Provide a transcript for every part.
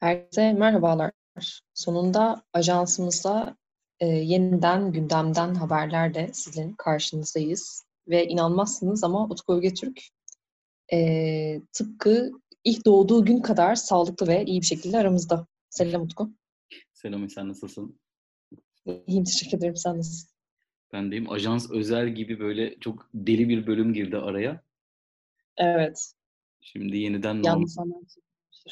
Herkese merhabalar. Sonunda ajansımızda e, yeniden gündemden haberlerle sizin karşınızdayız. Ve inanmazsınız ama Utku Ögetürk e, tıpkı ilk doğduğu gün kadar sağlıklı ve iyi bir şekilde aramızda. Selam Utku. Selam, sen nasılsın? İyiyim, teşekkür ederim. Sen nasılsın? Ben deyim. Ajans özel gibi böyle çok deli bir bölüm girdi araya. Evet. Şimdi yeniden normal,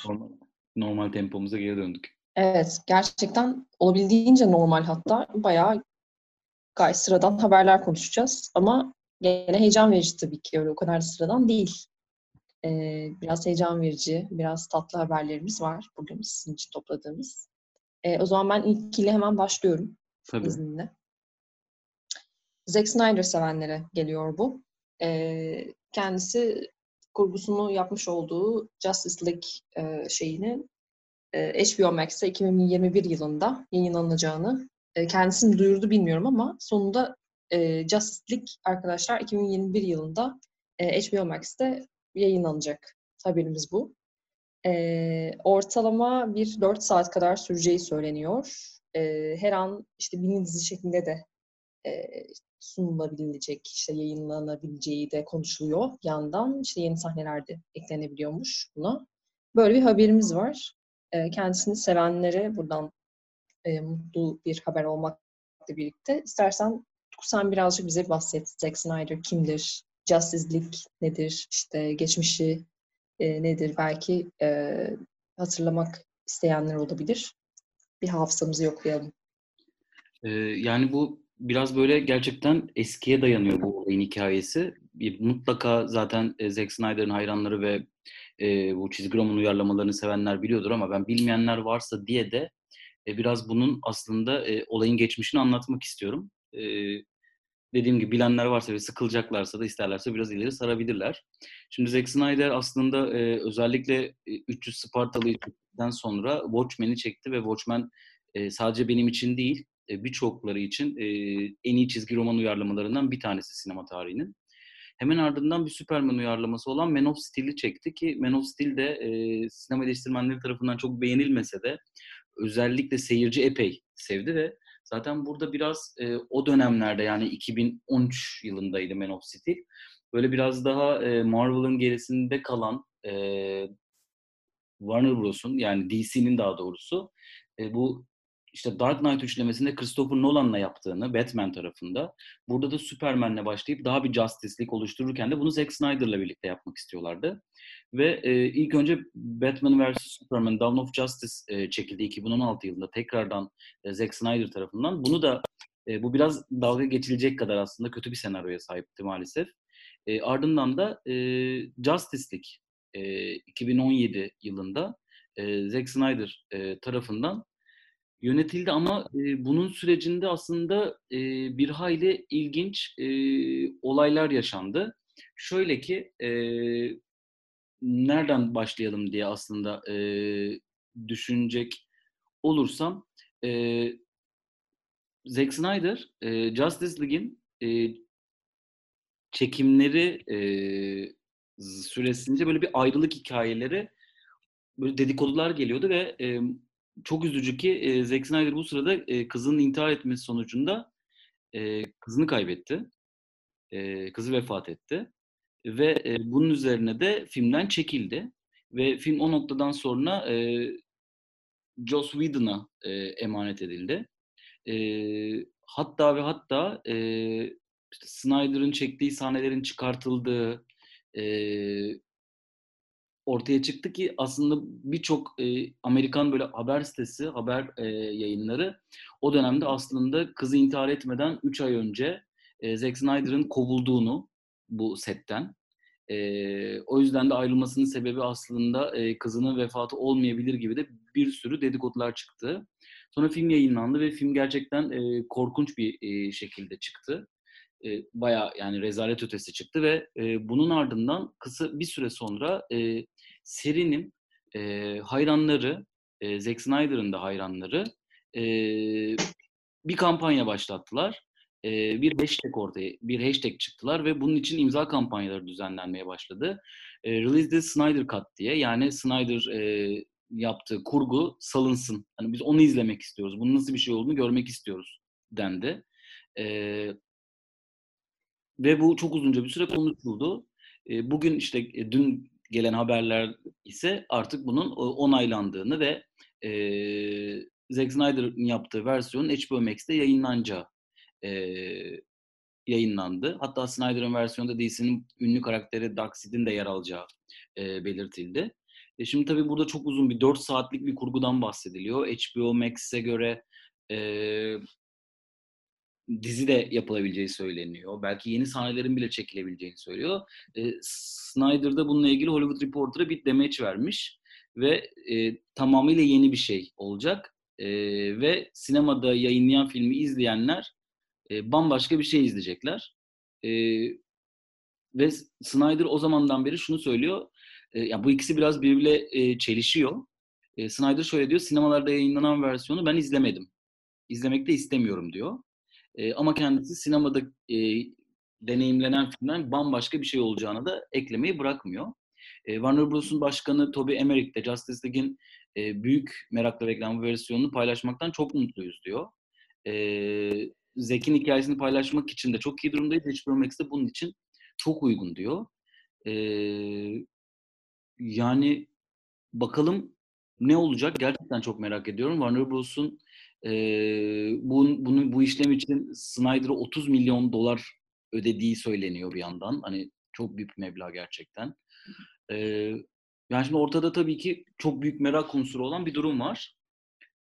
normal, normal tempomuza geri döndük. Evet, gerçekten olabildiğince normal hatta bayağı gayet sıradan haberler konuşacağız. Ama gene heyecan verici tabii ki öyle o kadar sıradan değil. Ee, biraz heyecan verici, biraz tatlı haberlerimiz var bugün sizin için topladığımız. Ee, o zaman ben ilkiyle hemen başlıyorum. Tabii. İzninle. Zack Snyder sevenlere geliyor bu. Ee, kendisi kurgusunu yapmış olduğu Justice League e, şeyini e, HBO Max'te 2021 yılında yayınlanacağını e, kendisini duyurdu bilmiyorum ama sonunda e, Justice League arkadaşlar 2021 yılında e, HBO Max'te yayınlanacak. Haberimiz bu. E, ortalama bir 4 saat kadar süreceği söyleniyor. E, her an işte mini dizi şeklinde de e, sunulabilecek, işte yayınlanabileceği de konuşuluyor yandan. İşte yeni sahneler de eklenebiliyormuş buna. Böyle bir haberimiz var. E, kendisini sevenlere buradan e, mutlu bir haber olmakla birlikte istersen sen birazcık bize bahset. Zack Snyder kimdir? Justice League nedir? İşte geçmişi e, nedir? Belki e, hatırlamak isteyenler olabilir. Bir hafızamızı yoklayalım. Ee, yani bu biraz böyle gerçekten eskiye dayanıyor bu olayın hikayesi. Mutlaka zaten e, Zack Snyder'ın hayranları ve e, bu çizgi roman uyarlamalarını sevenler biliyordur ama ben bilmeyenler varsa diye de e, biraz bunun aslında e, olayın geçmişini anlatmak istiyorum. E, dediğim gibi bilenler varsa ve sıkılacaklarsa da isterlerse biraz ileri sarabilirler. Şimdi Zack Snyder aslında e, özellikle e, 300 Spartalı'yı çektikten sonra Watchmen'i çekti ve Watchmen e, sadece benim için değil e, birçokları için e, en iyi çizgi roman uyarlamalarından bir tanesi sinema tarihinin. Hemen ardından bir Superman uyarlaması olan Man of Steel'i çekti ki Man of Steel de e, sinema eleştirmenleri tarafından çok beğenilmese de özellikle seyirci epey sevdi ve zaten burada biraz o dönemlerde yani 2013 yılındaydı Man of Steel. Böyle biraz daha e, Marvel'ın gerisinde kalan Warner Bros'un yani DC'nin daha doğrusu bu işte Dark Knight üçlemesinde Christopher Nolan'la yaptığını Batman tarafında burada da Superman'le başlayıp daha bir Justice League oluştururken de bunu Zack Snyder'la birlikte yapmak istiyorlardı. Ve e, ilk önce Batman vs. Superman Dawn of Justice e, çekildi 2016 yılında tekrardan e, Zack Snyder tarafından. Bunu da e, bu biraz dalga geçilecek kadar aslında kötü bir senaryoya sahipti maalesef. E, ardından da e, Justice League e, 2017 yılında e, Zack Snyder e, tarafından yönetildi ama e, bunun sürecinde aslında e, bir hayli ilginç e, olaylar yaşandı. Şöyle ki e, nereden başlayalım diye aslında e, düşünecek olursam e, Zack Snyder e, Justice League'in e, çekimleri e, süresince böyle bir ayrılık hikayeleri böyle dedikodular geliyordu ve e, çok üzücü ki e, Zack Snyder bu sırada e, kızının intihar etmesi sonucunda e, kızını kaybetti. E, kızı vefat etti. Ve e, bunun üzerine de filmden çekildi. Ve film o noktadan sonra e, Joss Whedon'a e, emanet edildi. E, hatta ve hatta e, Snyder'ın çektiği sahnelerin çıkartıldığı, e, ortaya çıktı ki aslında birçok e, Amerikan böyle haber sitesi, haber e, yayınları o dönemde aslında kızı intihar etmeden 3 ay önce e, Zack Snyder'ın kovulduğunu bu setten. E, o yüzden de ayrılmasının sebebi aslında e, kızının vefatı olmayabilir gibi de bir sürü dedikodular çıktı. Sonra film yayınlandı ve film gerçekten e, korkunç bir e, şekilde çıktı. E, Baya yani rezalet ötesi çıktı ve e, bunun ardından kısa bir süre sonra e, serinin e, hayranları, e, Zack Snyder'ın da hayranları e, bir kampanya başlattılar. E, bir hashtag ortaya, bir hashtag çıktılar ve bunun için imza kampanyaları düzenlenmeye başladı. E, Release the Snyder Cut diye yani Snyder e, yaptığı kurgu salınsın. Hani biz onu izlemek istiyoruz. Bunun nasıl bir şey olduğunu görmek istiyoruz dendi. E, ve bu çok uzunca bir süre konuşuldu. E, bugün işte e, dün gelen haberler ise artık bunun onaylandığını ve e, Zack Snyder'ın yaptığı versiyonun HBO Max'te yayınlanacağı e, yayınlandı. Hatta Snyder'ın versiyonunda DC'nin ünlü karakteri Darkseid'in de yer alacağı e, belirtildi. E şimdi tabii burada çok uzun bir 4 saatlik bir kurgudan bahsediliyor. HBO Max'e göre e, dizi de yapılabileceği söyleniyor. Belki yeni sahnelerin bile çekilebileceğini söylüyor. E, Snyder da bununla ilgili Hollywood Reporter'a bir demeç vermiş ve e, tamamıyla yeni bir şey olacak. E, ve sinemada yayınlayan filmi izleyenler e, bambaşka bir şey izleyecekler. E, ve Snyder o zamandan beri şunu söylüyor. E, yani bu ikisi biraz birbiriyle e, çelişiyor. E, Snyder şöyle diyor, sinemalarda yayınlanan versiyonu ben izlemedim. İzlemek de istemiyorum diyor. E, ama kendisi sinemada e, deneyimlenen filmden bambaşka bir şey olacağını da eklemeyi bırakmıyor. E, Warner Bros'un başkanı Toby Emmerich de Justice League'in e, büyük merakla bu versiyonunu paylaşmaktan çok mutluyuz diyor. E, Zek'in hikayesini paylaşmak için de çok iyi durumdayız. HBO Max'te bunun için çok uygun diyor. E, yani bakalım ne olacak gerçekten çok merak ediyorum. Warner Bros'un e, bu, bunu, bu işlem için Snyder'a 30 milyon dolar ödediği söyleniyor bir yandan. Hani çok büyük bir meblağ gerçekten. E, yani şimdi ortada tabii ki çok büyük merak unsuru olan bir durum var.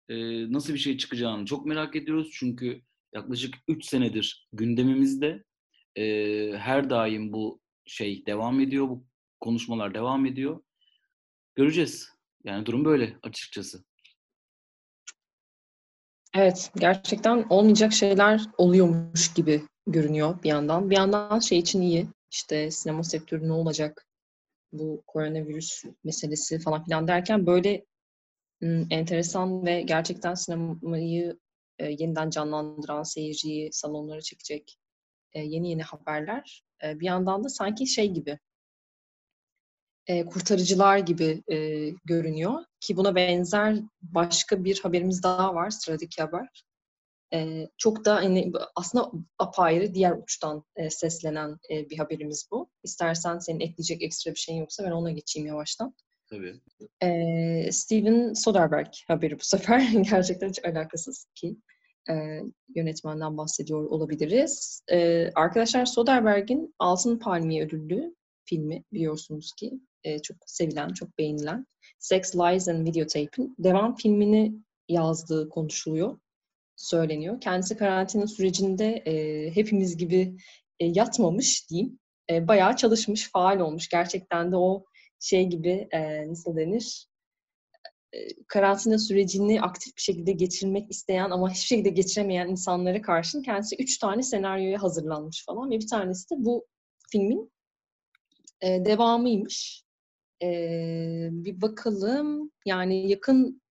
E, nasıl bir şey çıkacağını çok merak ediyoruz. Çünkü yaklaşık 3 senedir gündemimizde e, her daim bu şey devam ediyor. Bu konuşmalar devam ediyor. Göreceğiz. Yani durum böyle açıkçası. Evet, gerçekten olmayacak şeyler oluyormuş gibi görünüyor bir yandan. Bir yandan şey için iyi. İşte sinema sektörü ne olacak? Bu koronavirüs meselesi falan filan derken böyle enteresan ve gerçekten sinemayı e, yeniden canlandıran seyirciyi salonlara çekecek e, yeni yeni haberler. E, bir yandan da sanki şey gibi e, kurtarıcılar gibi e, görünüyor. Ki buna benzer başka bir haberimiz daha var, sıradaki haber. E, çok da hani, aslında apayrı diğer uçtan e, seslenen e, bir haberimiz bu. İstersen senin ekleyecek ekstra bir şeyin yoksa ben ona geçeyim yavaştan. Tabii. E, Steven Soderbergh haberi bu sefer. Gerçekten hiç alakasız ki e, yönetmenden bahsediyor olabiliriz. E, arkadaşlar Soderbergh'in Altın Palmiye ödüllü filmi biliyorsunuz ki e, çok sevilen, çok beğenilen Sex, Lies and Videotape'in devam filmini yazdığı konuşuluyor, söyleniyor. Kendisi karantina sürecinde e, hepimiz gibi e, yatmamış diyeyim. E, bayağı çalışmış, faal olmuş. Gerçekten de o şey gibi e, nasıl denir? E, karantina sürecini aktif bir şekilde geçirmek isteyen ama hiçbir şekilde geçiremeyen insanlara karşın kendisi üç tane senaryoya hazırlanmış falan ve bir tanesi de bu filmin e, devamıymış. E, bir bakalım yani yakın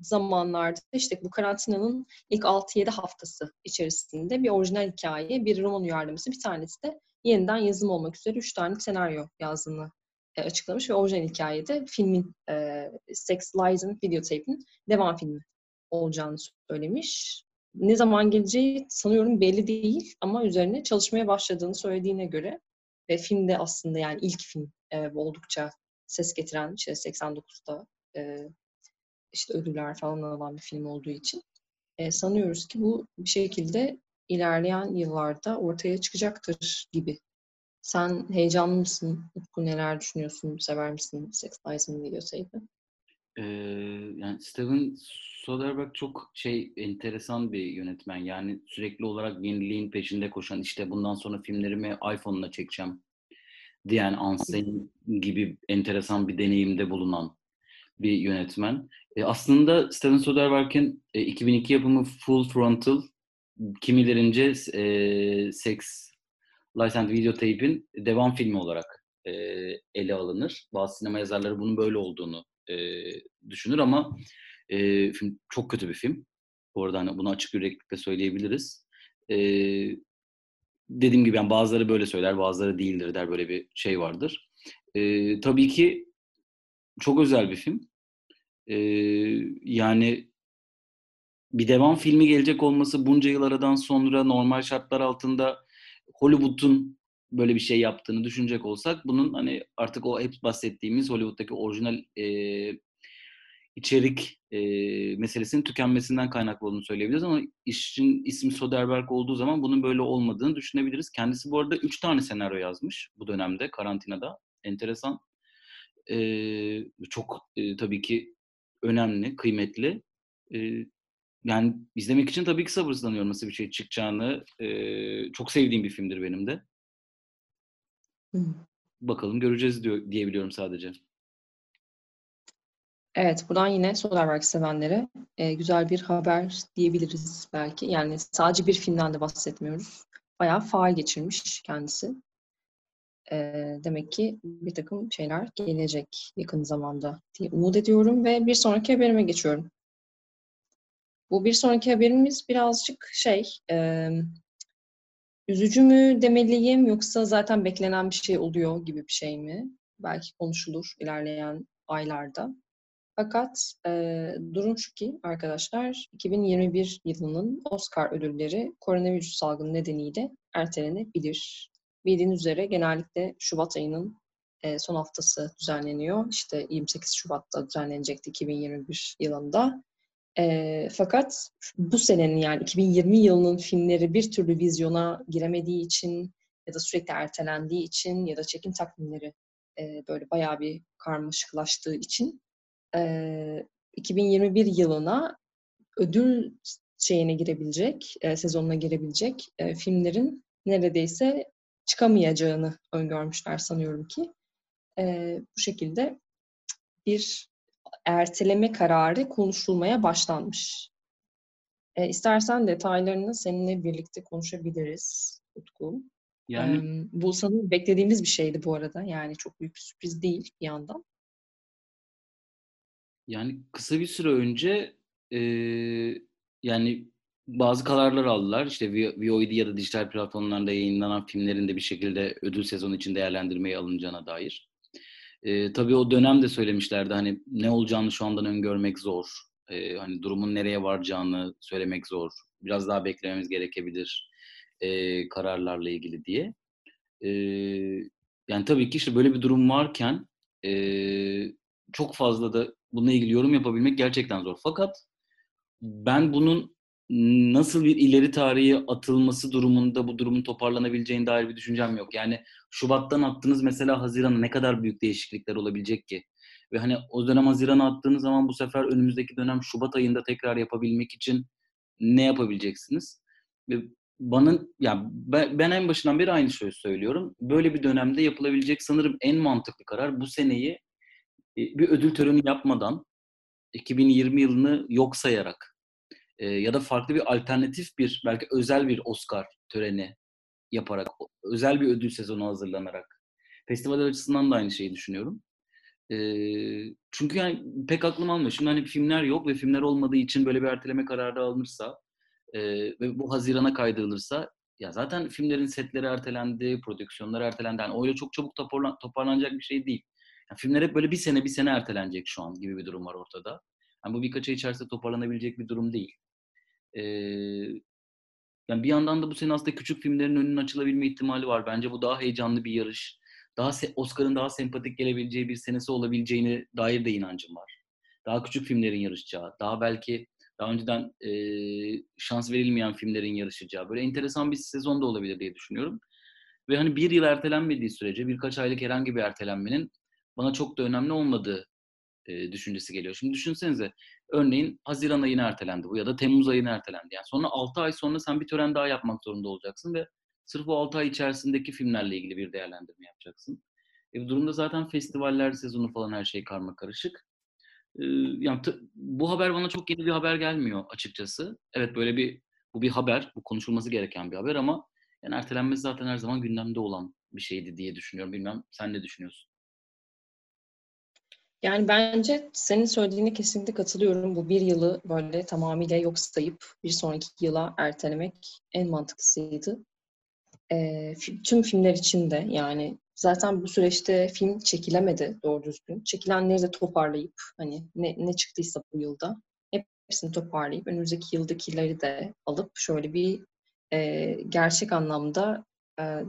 zamanlarda işte bu karantinanın ilk 6-7 haftası içerisinde bir orijinal hikaye, bir roman uyarlaması, bir tanesi de yeniden yazım olmak üzere 3 tane senaryo yazdığını e, açıklamış ve orijinal hikayede filmin e, Sex, Lies and Videotape'in devam filmi olacağını söylemiş. Ne zaman geleceği sanıyorum belli değil ama üzerine çalışmaya başladığını söylediğine göre ve film de aslında yani ilk film e, oldukça ses getiren işte 89'da e, işte ödüller falan alan bir film olduğu için e, sanıyoruz ki bu bir şekilde ilerleyen yıllarda ortaya çıkacaktır gibi. Sen heyecanlı mısın? Utku neler düşünüyorsun? Sever misin Sex Lies and Videotape'i? Ee, yani Steven Soderbergh çok şey enteresan bir yönetmen. Yani sürekli olarak yeniliğin peşinde koşan işte bundan sonra filmlerimi iPhone'la çekeceğim diyen Anselm gibi enteresan bir deneyimde bulunan bir yönetmen. E, aslında Steven Soderbergh'in e, 2002 yapımı Full Frontal kimilerince e, Sex, Lies and Videotape'in devam filmi olarak e, ele alınır. Bazı sinema yazarları bunun böyle olduğunu e, düşünür ama e, film çok kötü bir film. Bu arada hani bunu açık yüreklilikle söyleyebiliriz. E, dediğim gibi yani bazıları böyle söyler, bazıları değildir der böyle bir şey vardır. E, tabii ki çok özel bir film. Ee, yani bir devam filmi gelecek olması bunca yıl aradan sonra normal şartlar altında Hollywood'un böyle bir şey yaptığını düşünecek olsak bunun hani artık o hep bahsettiğimiz Hollywood'daki orijinal e, içerik e, meselesinin tükenmesinden kaynaklı olduğunu söyleyebiliriz ama işin ismi Soderbergh olduğu zaman bunun böyle olmadığını düşünebiliriz. Kendisi bu arada üç tane senaryo yazmış bu dönemde karantinada. Enteresan. E, çok e, tabii ki önemli, kıymetli. E, yani izlemek için tabii ki sabırsızlanıyorum nasıl bir şey çıkacağını. E, çok sevdiğim bir filmdir benim de. Bakalım göreceğiz diyor diyebiliyorum sadece. Evet, buradan yine Soderbergh sevenlere e, güzel bir haber diyebiliriz belki. Yani sadece bir filmden de bahsetmiyoruz. Bayağı faal geçirmiş kendisi. E, demek ki bir takım şeyler gelecek yakın zamanda diye umut ediyorum ve bir sonraki haberime geçiyorum. Bu bir sonraki haberimiz birazcık şey, e, üzücü mü demeliyim yoksa zaten beklenen bir şey oluyor gibi bir şey mi? Belki konuşulur ilerleyen aylarda. Fakat e, durum şu ki arkadaşlar 2021 yılının Oscar ödülleri koronavirüs salgını nedeniyle ertelenebilir. Bildiğiniz üzere genellikle Şubat ayının e, son haftası düzenleniyor. İşte 28 Şubat'ta düzenlenecekti 2021 yılında. E, fakat bu senenin yani 2020 yılının filmleri bir türlü vizyona giremediği için ya da sürekli ertelendiği için ya da çekim takvimleri e, böyle bayağı bir karmaşıklaştığı için e, 2021 yılına ödül şeyine girebilecek, e, sezonuna girebilecek e, filmlerin neredeyse çıkamayacağını öngörmüşler sanıyorum ki. E, bu şekilde bir erteleme kararı konuşulmaya başlanmış. E, istersen detaylarını seninle birlikte konuşabiliriz Utku. Yani e, bu sanırım beklediğimiz bir şeydi bu arada. Yani çok büyük bir sürpriz değil bir yandan. Yani kısa bir süre önce e, yani bazı kararlar aldılar. İşte VOD ya da dijital platformlarda yayınlanan filmlerin de bir şekilde ödül sezonu için değerlendirmeye alınacağına dair. E, tabii o dönemde söylemişlerdi hani ne olacağını şu andan öngörmek zor. E, hani durumun nereye varacağını söylemek zor. Biraz daha beklememiz gerekebilir e, kararlarla ilgili diye. E, yani tabii ki işte böyle bir durum varken e, çok fazla da bununla ilgili yorum yapabilmek gerçekten zor. Fakat ben bunun nasıl bir ileri tarihe atılması durumunda bu durumun toparlanabileceğine dair bir düşüncem yok. Yani Şubat'tan attınız mesela Haziran'a ne kadar büyük değişiklikler olabilecek ki? Ve hani o dönem Haziran'a attığınız zaman bu sefer önümüzdeki dönem Şubat ayında tekrar yapabilmek için ne yapabileceksiniz? Ve bana ya ben, ben en başından beri aynı şeyi söylüyorum. Böyle bir dönemde yapılabilecek sanırım en mantıklı karar bu seneyi e, bir ödül töreni yapmadan 2020 yılını yok sayarak e, ya da farklı bir alternatif bir belki özel bir Oscar töreni yaparak özel bir ödül sezonu hazırlanarak festivaller açısından da aynı şeyi düşünüyorum. E, çünkü yani pek aklım almıyor. Şimdi hani filmler yok ve filmler olmadığı için böyle bir erteleme kararı alınırsa e, ve bu Haziran'a kaydırılırsa ya zaten filmlerin setleri ertelendi, prodüksiyonlar ertelendi. Yani öyle çok çabuk toparlan, toparlanacak bir şey değil. Yani filmler hep böyle bir sene bir sene ertelenecek şu an gibi bir durum var ortada. Yani bu birkaç ay içerisinde toparlanabilecek bir durum değil. Ee, yani bir yandan da bu sene aslında küçük filmlerin önünün açılabilme ihtimali var. Bence bu daha heyecanlı bir yarış. Daha Oscar'ın daha sempatik gelebileceği bir senesi olabileceğini dair de inancım var. Daha küçük filmlerin yarışacağı, daha belki daha önceden e, şans verilmeyen filmlerin yarışacağı böyle enteresan bir sezon da olabilir diye düşünüyorum. Ve hani bir yıl ertelenmediği sürece birkaç aylık herhangi bir ertelenmenin bana çok da önemli olmadığı e, düşüncesi geliyor. Şimdi düşünsenize örneğin Haziran ayına ertelendi bu ya da Temmuz ayına ertelendi. Yani sonra 6 ay sonra sen bir tören daha yapmak zorunda olacaksın ve sırf o 6 ay içerisindeki filmlerle ilgili bir değerlendirme yapacaksın. E bu durumda zaten festivaller sezonu falan her şey karma karışık. E, yani bu haber bana çok yeni bir haber gelmiyor açıkçası. Evet böyle bir bu bir haber, bu konuşulması gereken bir haber ama yani ertelenmesi zaten her zaman gündemde olan bir şeydi diye düşünüyorum. Bilmem sen ne düşünüyorsun? Yani bence senin söylediğine kesinlikle katılıyorum. Bu bir yılı böyle tamamıyla yok sayıp bir sonraki yıla ertelemek en mantıklısıydı. E, tüm filmler için de yani Zaten bu süreçte film çekilemedi doğru düzgün. Çekilenleri de toparlayıp hani ne, ne çıktıysa bu yılda hepsini toparlayıp önümüzdeki yıldakileri de alıp şöyle bir e, gerçek anlamda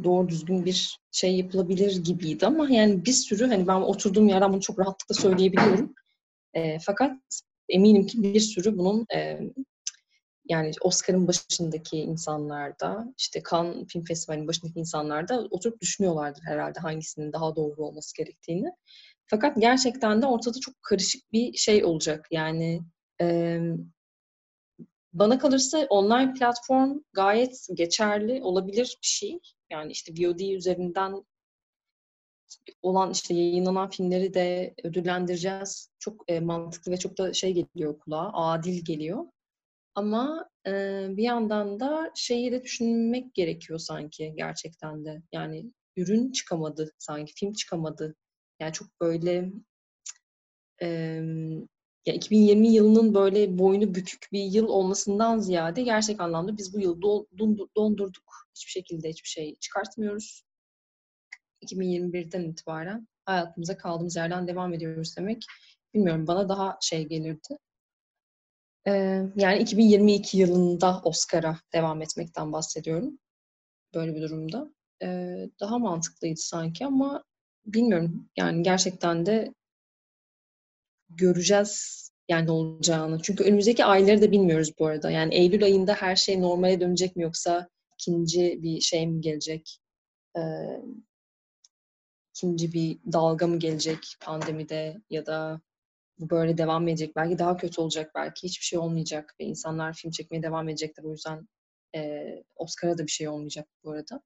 doğru düzgün bir şey yapılabilir gibiydi ama yani bir sürü hani ben oturduğum yerden bunu çok rahatlıkla söyleyebiliyorum. E, fakat eminim ki bir sürü bunun e, yani Oscar'ın başındaki insanlarda, işte Cannes Film Festivali'nin başındaki insanlarda oturup düşünüyorlardır herhalde hangisinin daha doğru olması gerektiğini. Fakat gerçekten de ortada çok karışık bir şey olacak. Yani e, bana kalırsa online platform gayet geçerli olabilir bir şey. Yani işte VOD üzerinden olan işte yayınlanan filmleri de ödüllendireceğiz. Çok e, mantıklı ve çok da şey geliyor kulağa, adil geliyor. Ama e, bir yandan da şeyi de düşünmek gerekiyor sanki gerçekten de. Yani ürün çıkamadı sanki, film çıkamadı. Yani çok böyle e, ya 2020 yılının böyle boynu bükük bir yıl olmasından ziyade gerçek anlamda biz bu yıl dondurduk. Hiçbir şekilde hiçbir şey çıkartmıyoruz. 2021'den itibaren hayatımıza kaldığımız yerden devam ediyoruz demek. Bilmiyorum bana daha şey gelirdi. Ee, yani 2022 yılında Oscar'a devam etmekten bahsediyorum. Böyle bir durumda. Ee, daha mantıklıydı sanki ama bilmiyorum. Yani gerçekten de göreceğiz yani olacağını. Çünkü önümüzdeki ayları da bilmiyoruz bu arada. Yani Eylül ayında her şey normale dönecek mi yoksa ikinci bir şey mi gelecek? Ee, ikinci bir dalga mı gelecek pandemide ya da bu böyle devam edecek. Belki daha kötü olacak belki. Hiçbir şey olmayacak ve insanlar film çekmeye devam edecekler. O yüzden e, Oscar'a da bir şey olmayacak bu arada.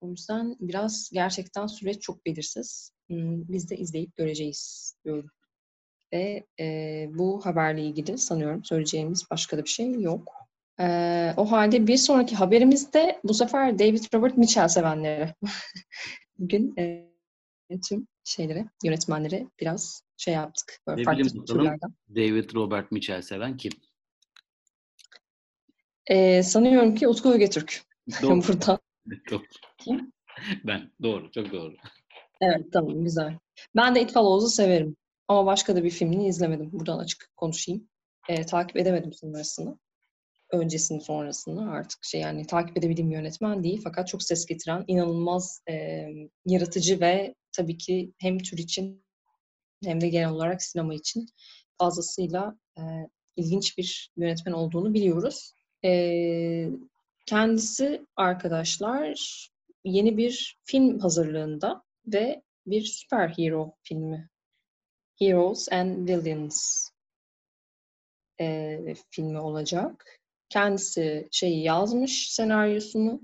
O yüzden biraz gerçekten süreç çok belirsiz. Hmm, biz de izleyip göreceğiz diyorum. Ve e, bu haberle ilgili sanıyorum söyleyeceğimiz başka da bir şey yok. E, o halde bir sonraki haberimizde bu sefer David Robert Mitchell sevenleri. Bugün e, tüm şeyleri, yönetmenleri biraz şey yaptık. Böyle ne farklı bileyim, türlerden. David Robert Mitchell seven kim? E, sanıyorum ki Utku Ögetürk. Doğru. Buradan. Doğru. Kim? Ben. Doğru. Çok doğru. Evet tamam güzel. Ben de It Follows'u severim. Ama başka da bir filmini izlemedim. Buradan açık konuşayım. E, takip edemedim sonrasını. Öncesini sonrasını artık şey yani takip edebildiğim yönetmen değil. Fakat çok ses getiren, inanılmaz e, yaratıcı ve tabii ki hem tür için hem de genel olarak sinema için fazlasıyla e, ilginç bir yönetmen olduğunu biliyoruz. E, kendisi arkadaşlar yeni bir film hazırlığında ve bir süper hero filmi Heroes and Villains e, filmi olacak. Kendisi şeyi yazmış senaryosunu.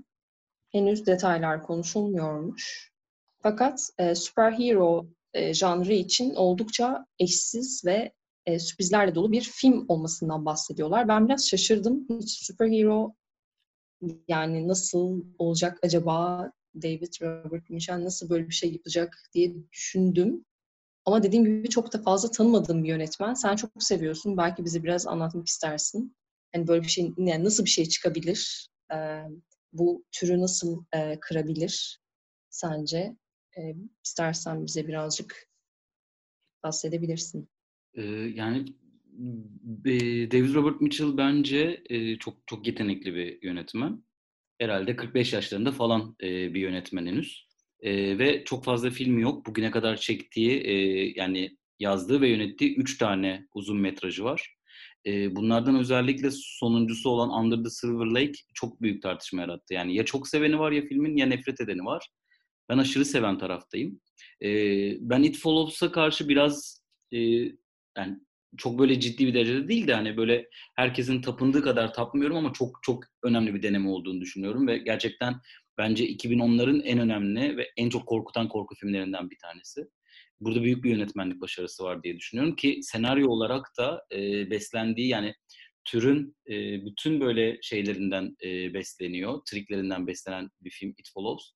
Henüz detaylar konuşulmuyormuş. Fakat e, superhero e, janrı için oldukça eşsiz ve e, sürprizlerle dolu bir film olmasından bahsediyorlar. Ben biraz şaşırdım. Hiç superhero yani nasıl olacak acaba David Robert Mitchell nasıl böyle bir şey yapacak diye düşündüm. Ama dediğim gibi çok da fazla tanımadığım bir yönetmen. Sen çok seviyorsun. Belki bize biraz anlatmak istersin. Hani böyle bir şey, yani nasıl bir şey çıkabilir? Ee, bu türü nasıl e, kırabilir sence? E, istersen bize birazcık bahsedebilirsin. Ee, yani David Robert Mitchell bence e, çok çok yetenekli bir yönetmen. Herhalde 45 yaşlarında falan e, bir yönetmen henüz. E, ve çok fazla film yok. Bugüne kadar çektiği, e, yani yazdığı ve yönettiği üç tane uzun metrajı var. E, bunlardan özellikle sonuncusu olan Under the Silver Lake çok büyük tartışma yarattı. Yani ya çok seveni var ya filmin ya nefret edeni var. Ben aşırı seven taraftayım. E, ben It Follows'a karşı biraz e, yani çok böyle ciddi bir derecede değil de hani böyle herkesin tapındığı kadar tapmıyorum ama çok çok önemli bir deneme olduğunu düşünüyorum ve gerçekten bence 2010'ların en önemli ve en çok korkutan korku filmlerinden bir tanesi. Burada büyük bir yönetmenlik başarısı var diye düşünüyorum ki senaryo olarak da e, beslendiği yani türün e, bütün böyle şeylerinden e, besleniyor, triklerinden beslenen bir film It Follows.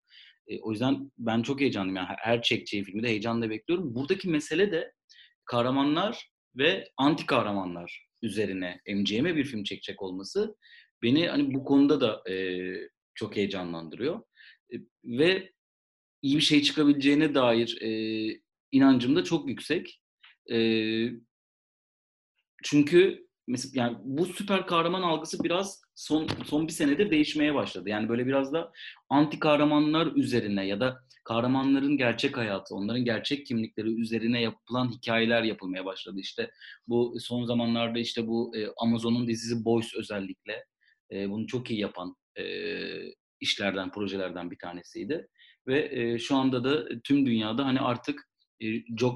E, o yüzden ben çok heyecanlıyım. Yani her çekeceği filmi de heyecanla bekliyorum. Buradaki mesele de kahramanlar ve anti kahramanlar üzerine MCM'e bir film çekecek olması beni hani bu konuda da e, çok heyecanlandırıyor. E, ve iyi bir şey çıkabileceğine dair e, inancım da çok yüksek. E, çünkü mesela yani bu süper kahraman algısı biraz son son bir senedir değişmeye başladı. Yani böyle biraz da anti kahramanlar üzerine ya da kahramanların gerçek hayatı, onların gerçek kimlikleri üzerine yapılan hikayeler yapılmaya başladı. İşte bu son zamanlarda işte bu e, Amazon'un dizisi Boys özellikle e, bunu çok iyi yapan e, işlerden, projelerden bir tanesiydi. Ve e, şu anda da tüm dünyada hani artık e,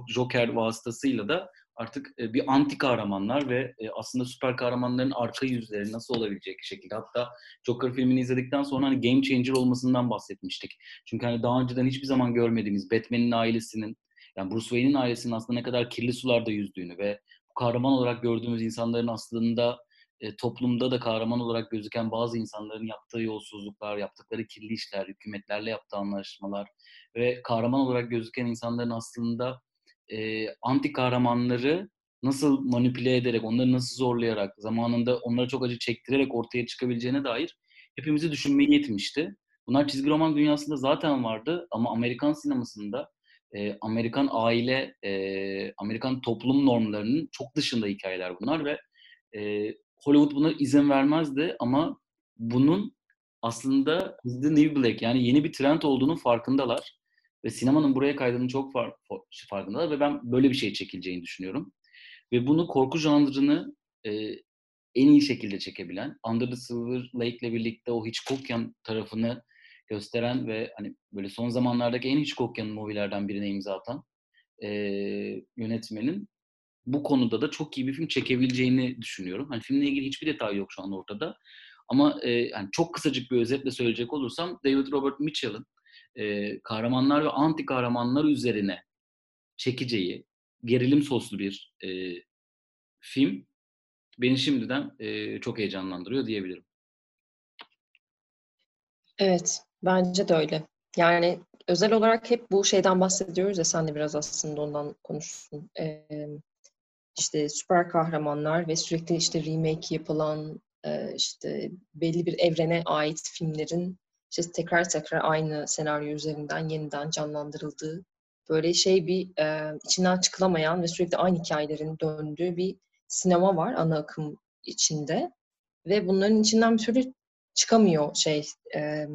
Joker vasıtasıyla da artık e, bir anti kahramanlar ve e, aslında süper kahramanların arka yüzleri nasıl olabilecek şekilde. Hatta Joker filmini izledikten sonra hani game changer olmasından bahsetmiştik. Çünkü hani daha önceden hiçbir zaman görmediğimiz Batman'in ailesinin yani Bruce Wayne'in ailesinin aslında ne kadar kirli sularda yüzdüğünü ve kahraman olarak gördüğümüz insanların aslında e, toplumda da kahraman olarak gözüken bazı insanların yaptığı yolsuzluklar, yaptıkları kirli işler, hükümetlerle yaptığı anlaşmalar ve kahraman olarak gözüken insanların aslında e, anti kahramanları nasıl manipüle ederek, onları nasıl zorlayarak, zamanında onlara çok acı çektirerek ortaya çıkabileceğine dair hepimizi düşünmeyi yetmişti. Bunlar çizgi roman dünyasında zaten vardı ama Amerikan sinemasında e, Amerikan aile, e, Amerikan toplum normlarının çok dışında hikayeler bunlar ve e, Hollywood buna izin vermezdi ama bunun aslında The New Black yani yeni bir trend olduğunu farkındalar. Ve sinemanın buraya kaydığının çok far, farkındalar ve ben böyle bir şey çekileceğini düşünüyorum. Ve bunu korku janrını e, en iyi şekilde çekebilen, Under the Silver Lake ile birlikte o Hitchcockian tarafını gösteren ve hani böyle son zamanlardaki en Hitchcockian movie'lerden birine imza atan e, yönetmenin bu konuda da çok iyi bir film çekebileceğini düşünüyorum. Hani filmle ilgili hiçbir detay yok şu an ortada. Ama e, yani çok kısacık bir özetle söyleyecek olursam David Robert Mitchell'ın e, kahramanlar ve anti kahramanlar üzerine çekeceği gerilim soslu bir e, film beni şimdiden e, çok heyecanlandırıyor diyebilirim. Evet, bence de öyle. Yani özel olarak hep bu şeyden bahsediyoruz ya sen de biraz aslında ondan konuştun. Ee, işte süper kahramanlar ve sürekli işte remake yapılan işte belli bir evrene ait filmlerin işte tekrar tekrar aynı senaryo üzerinden yeniden canlandırıldığı böyle şey bir e, içinden çıkılamayan ve sürekli aynı hikayelerin döndüğü bir sinema var ana akım içinde ve bunların içinden bir türlü çıkamıyor şey e,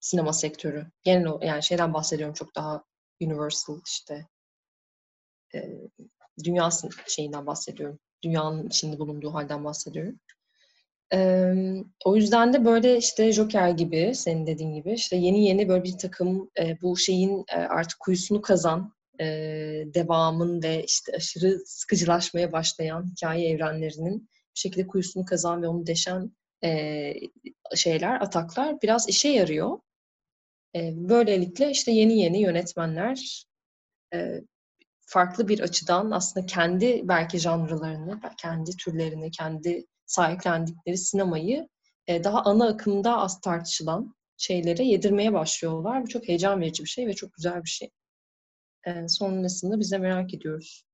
sinema sektörü. Genel yani şeyden bahsediyorum çok daha universal işte e, dünya şeyinden bahsediyorum. Dünyanın içinde bulunduğu halden bahsediyorum. Ee, o yüzden de böyle işte Joker gibi, senin dediğin gibi işte yeni yeni böyle bir takım e, bu şeyin e, artık kuyusunu kazan, e, devamın ve işte aşırı sıkıcılaşmaya başlayan hikaye evrenlerinin bir şekilde kuyusunu kazan ve onu deşen e, şeyler, ataklar biraz işe yarıyor. E, böylelikle işte yeni yeni yönetmenler e, farklı bir açıdan aslında kendi belki janrlarını, kendi türlerini, kendi sahiplendikleri sinemayı e, daha ana akımda az tartışılan şeylere yedirmeye başlıyorlar. Bu çok heyecan verici bir şey ve çok güzel bir şey. E, sonrasında biz de merak ediyoruz.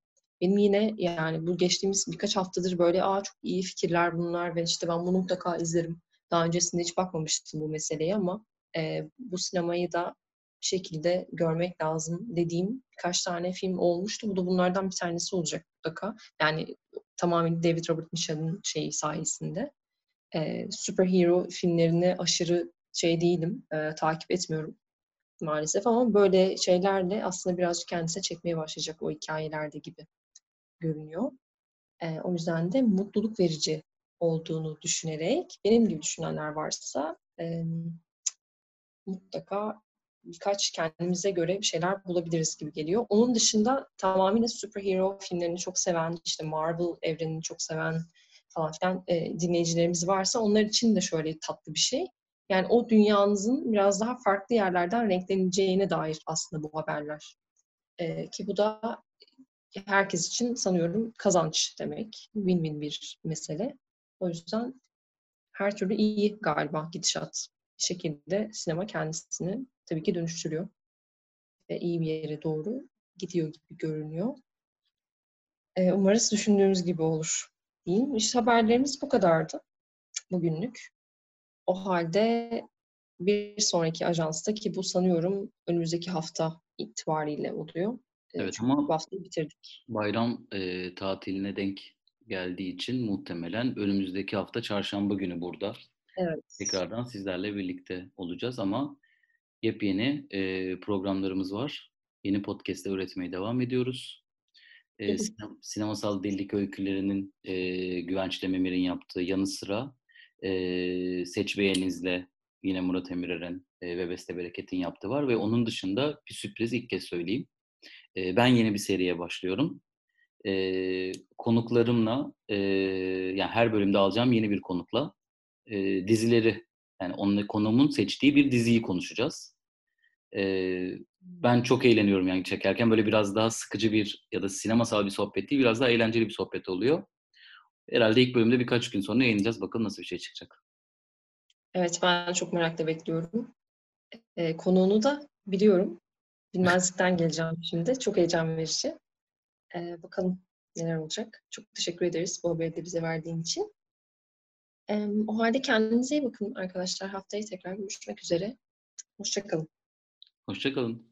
Benim yine yani bu geçtiğimiz birkaç haftadır böyle aa çok iyi fikirler bunlar ve işte ben bunu mutlaka izlerim. Daha öncesinde hiç bakmamıştım bu meseleye ama e, bu sinemayı da şekilde görmek lazım dediğim birkaç tane film olmuştu. Bu da bunlardan bir tanesi olacak mutlaka. Yani tamamen David Robert Mitchell'ın şeyi sayesinde. E, superhero filmlerini aşırı şey değilim, e, takip etmiyorum maalesef ama böyle şeylerle aslında birazcık kendisine çekmeye başlayacak o hikayelerde gibi görünüyor. E, o yüzden de mutluluk verici olduğunu düşünerek benim gibi düşünenler varsa e, mutlaka birkaç kendimize göre bir şeyler bulabiliriz gibi geliyor. Onun dışında tamamıyla superhero filmlerini çok seven, işte Marvel evrenini çok seven falan filan e, dinleyicilerimiz varsa onlar için de şöyle tatlı bir şey. Yani o dünyanızın biraz daha farklı yerlerden renkleneceğine dair aslında bu haberler. E, ki bu da herkes için sanıyorum kazanç demek. Win-win bir mesele. O yüzden her türlü iyi galiba gidişat. Bir şekilde sinema kendisini tabii ki dönüştürüyor. Ve iyi bir yere doğru gidiyor gibi görünüyor. E, umarız düşündüğümüz gibi olur. Diyeyim. İşte haberlerimiz bu kadardı bugünlük. O halde bir sonraki ajansta ki bu sanıyorum önümüzdeki hafta itibariyle oluyor. E, Evet çünkü ama bu haftayı bitirdik. bayram e, tatiline denk geldiği için muhtemelen önümüzdeki hafta çarşamba günü burada Evet. tekrardan sizlerle birlikte olacağız ama yepyeni e, programlarımız var. Yeni podcast'te üretmeye devam ediyoruz. E, sinem- sinemasal delilik öykülerinin e, Güvenç Demir'in yaptığı yanı sıra e, Seç Beğeninizle yine Murat Emirer'in e, ve Beste Bereket'in yaptığı var ve onun dışında bir sürpriz ilk kez söyleyeyim. E, ben yeni bir seriye başlıyorum. E, konuklarımla e, yani her bölümde alacağım yeni bir konukla e, dizileri yani onun konuğumun seçtiği bir diziyi konuşacağız. E, ben çok eğleniyorum yani çekerken böyle biraz daha sıkıcı bir ya da sinemasal bir sohbet değil biraz daha eğlenceli bir sohbet oluyor. Herhalde ilk bölümde birkaç gün sonra yayınlayacağız. Bakalım nasıl bir şey çıkacak. Evet ben çok merakla bekliyorum. E, konuğunu da biliyorum. Bilmezlikten geleceğim şimdi. Çok heyecan verici. E, bakalım neler olacak. Çok teşekkür ederiz bu haberi de bize verdiğin için. O halde kendinize iyi bakın arkadaşlar. Haftaya tekrar görüşmek üzere. Hoşçakalın. Hoşçakalın.